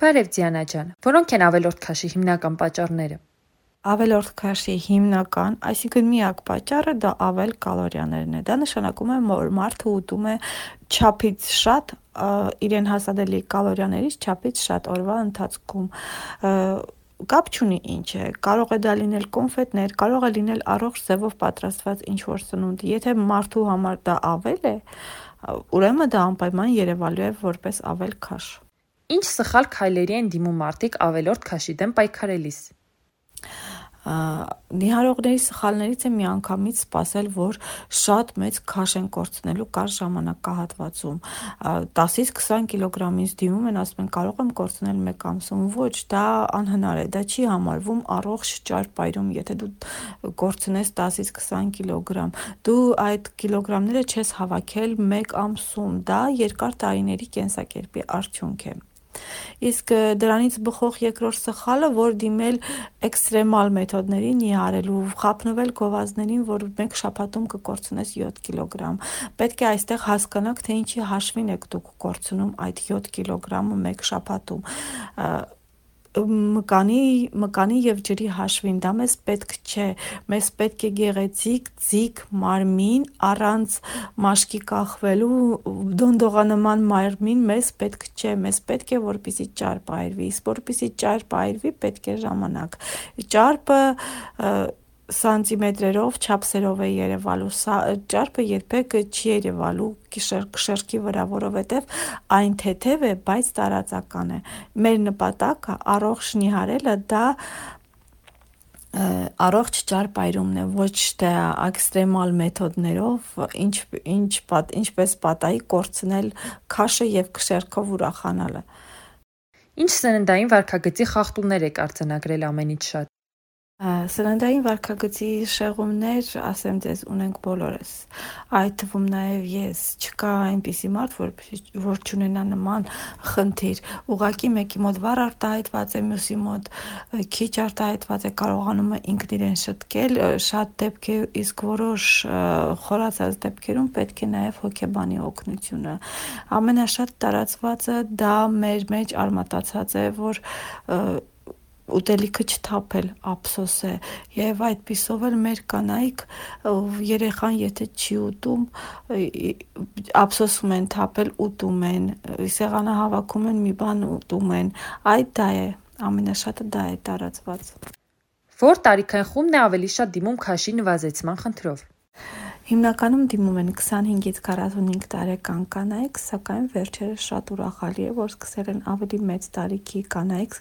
Բարև Դիանա ջան, որոնք են ավելորդ քաշի հիմնական պատճառները։ Ավելորդ քաշի հիմնական, այսինքն միակ պատճառը դա ավել կալորիաներն է։ Դա նշանակում է, որ մարդը ուտում է չափից շատ իրեն հասանելի կալորիաներից չափից շատ օրվա ընթացքում կապ չունի ինչ է, կարող է դա լինել կոնֆետներ, կարող է լինել առողջ ձևով պատրաստված ինչ որ սնունդ։ Եթե մարդու համար դա ավել է, ուրեմն դա անպայման երևալու է որպես ավել քաշ։ Ինչ սխալ քայլերի են դիմում մարդիկ ավելորդ քաշի դեմ պայքարելիս։ Նիհարողների սխալներից է միանգամից սпасել, որ շատ մեծ քաշ են կորցնելու կար ժամանակահատվածում։ 10-ից 20 կիլոգրամից դիմում են, ասում են կարող եմ կորցնել 1 ամսում։ Ոչ, դա անհնար է, դա չի համարվում առողջ ճարպայրում, եթե դու կորցնես 10-ից 20 կիլոգրամ։ Դու այդ կիլոգրամները չես հավաքել 1 ամսում, դա երկար տարիների կենսակերպի արդյունք է։ Ա, Իսկ դրանից բխող երկրորդ սխալը, որ դիմել էքստրեմալ մեթոդներին նիհարելու, խափնվել գովազդներին, որ մեկ շաբաթում կկորցնես 7 կիլոգրամ։ Պետք է այստեղ հասկանաք, թե ինչի հաշվին եք դուք կորցնում այդ 7 կիլոգրամը մեկ շաբաթում մկանի մկանի եւ ջրի հաշվին դա մեզ պետք չէ մեզ պետք է գեղեցիկ ձիգ մարմին առանց մաշկի կախվելու դոնդողանման մարմին մեզ պետք չէ մեզ պետք է որպիսի ճարպ այրվի իսկ որպիսի ճարպ այրվի պետք է ժամանակ ճարպը սանտիմետրերով, չափսերով է երևալու։ Սա ճարպը երբեք չի երևալու շերքի վրա, որովհետև այն թեթև է, բայց տարածական է։ Մեր նպատակը առողջ նիհարելը դա առողջ ճարպայրումն է, ոչ թե էքստրեմալ մեթոդներով, ինչ ինչ պատ ինչպես պատայի կորցնել քաշը եւ քշերքով ուրախանալը։ Ինչ սննդային վարքագծի խախտումներ եք արձանագրել ամենից շատ։ Սննդային վարքագծի շեղումներ, ասեմ ձեզ, ունենք բոլորս։ Այդ թվում նաև ես, չկա այնպիսի մարդ, որ որ չունենա նման խնդիր։ Ուղղակի մեկի մոտ վառ արտահայտված է, մյուսի մոտ քիչ արտահայտված է, կարողանում է ինքն իրեն շտկել, շատ դեպք է, իսկ որոշ խորացած դեպքերում պետք է նաև հոգեբանի օգնությունը։ Ամենաշատ տարածվածը դա մեր մեջ արմատացած է, որ ուտելիքը չթափել ափսոս է եւ այդ պիսով էլ մեր կանայք երեխան եթե չի ուտում ափսոսում են թափել ուտում են սեղանը հավաքում են մի բան ուտում են այդ դա է ամենաշատը դա է տարածված Որ տարիքային խումբն է ավելի շատ դիմում քաշի նվազեցման խնդրով Հիմնականում դիմում են 25-ից 45 տարեկան կանայք, սակայն վերջերս շատ ուրախալի է, որ սկսել են ավելի մեծ տարիքի կանայք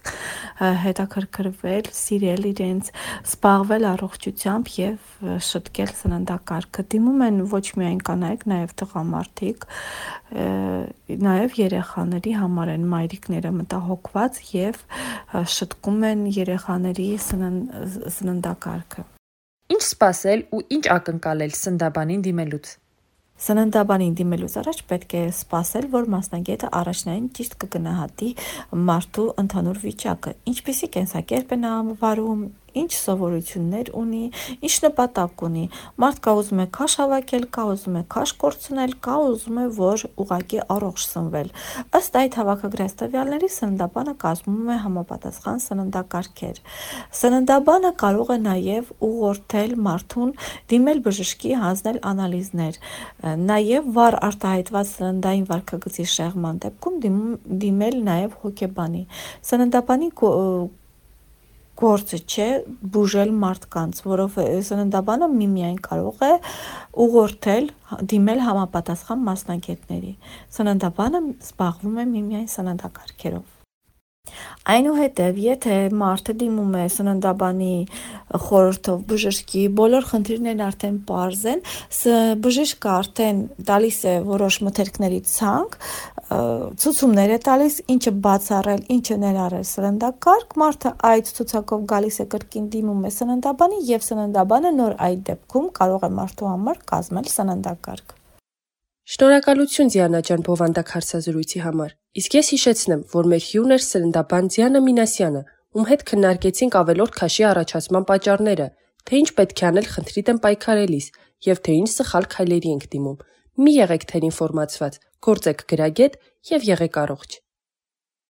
հետաքրքրվել, սիրել իրենց, զբաղվել առողջությամբ եւ շտկել սննդակարգը։ Դիմում են ոչ միայն կանայք, նաեւ տղամարդիկ, նաեւ երեխաների համար են մայրիկները մտահոգված եւ շտկում են երեխաների սննդակարգը։ Ինչ սպասել ու ինչ ակնկալել սննդաբանին դիմելուց։ Սննդաբանին դիմելուց առաջ պետք է սպասել, որ մասնագետը առաջնային ճիշտ կգնահատի մարդու ընդհանուր վիճակը, ինչպիսի կենսակերպ է նա վարում, ինչ սովորություններ ունի, ինչ նպատակ ունի։ Մարդ կա ուզում է քաշ հավաքել, կա ուզում է քաշ կորցնել, կա ուզում է որ ուղակի առողջ սնվել։ Ըստ այդ հավաքագրած տվյալների սննդաբանը կազմում է համապատասխան սննդակարգեր։ Սննդաբանը կարող է նաև ուղղորդել մարդուն դիմել բժշկի հանձնել անալիզներ։ Նաև վառ արտահայտված սննդային վարքագծի շեղման դեպքում դիմել նաև հոգեբանի։ Սննդաբանի գործը չէ բուժել մարդկանց, որով սննդաբանը միմիայն կարող է ուղղորդել, դիմել համապատասխան մասնագետների։ Սննդաբանը զբաղվում է միմիայն սննդակարգերով։ Այնուհետև, եթե մարդը դիմում է սննդաբանի խորհրդով բժշկի, բոլոր խնդիրներն արդեն པարզ են, բժիշկը արդեն տալիս է որոշ մթերքների ցանկ, ցուցումներ է տալիս, ինչը բացառել, ինչը ներառել սննդակարգ, մարդը այդ ցուցակով գալիս է կրկին դիմում է սննդաբանի եւ սննդաբանը նոր այդ դեպքում կարող է մարդու համար կազմել սննդակարգ։ Շնորհակալություն Ձիանա ջան բովանդակ հարցազրույցի համար։ Իսկ ես հիշեցնեմ, որ մեր հյուրն էր սննդաբան Ձիանա Մինասյանը, ում հետ քննարկեցինք ավելորդ քաշի առաջացման պատճառները, թե ինչ պետք է անել խնդրի դեմ պայքարելիս եւ թե ինչ սխալ քայլերի ենք դիմում։ Մի եղեք թեր ինֆորմացված, գործեք գրագետ եւ եղեք առողջ։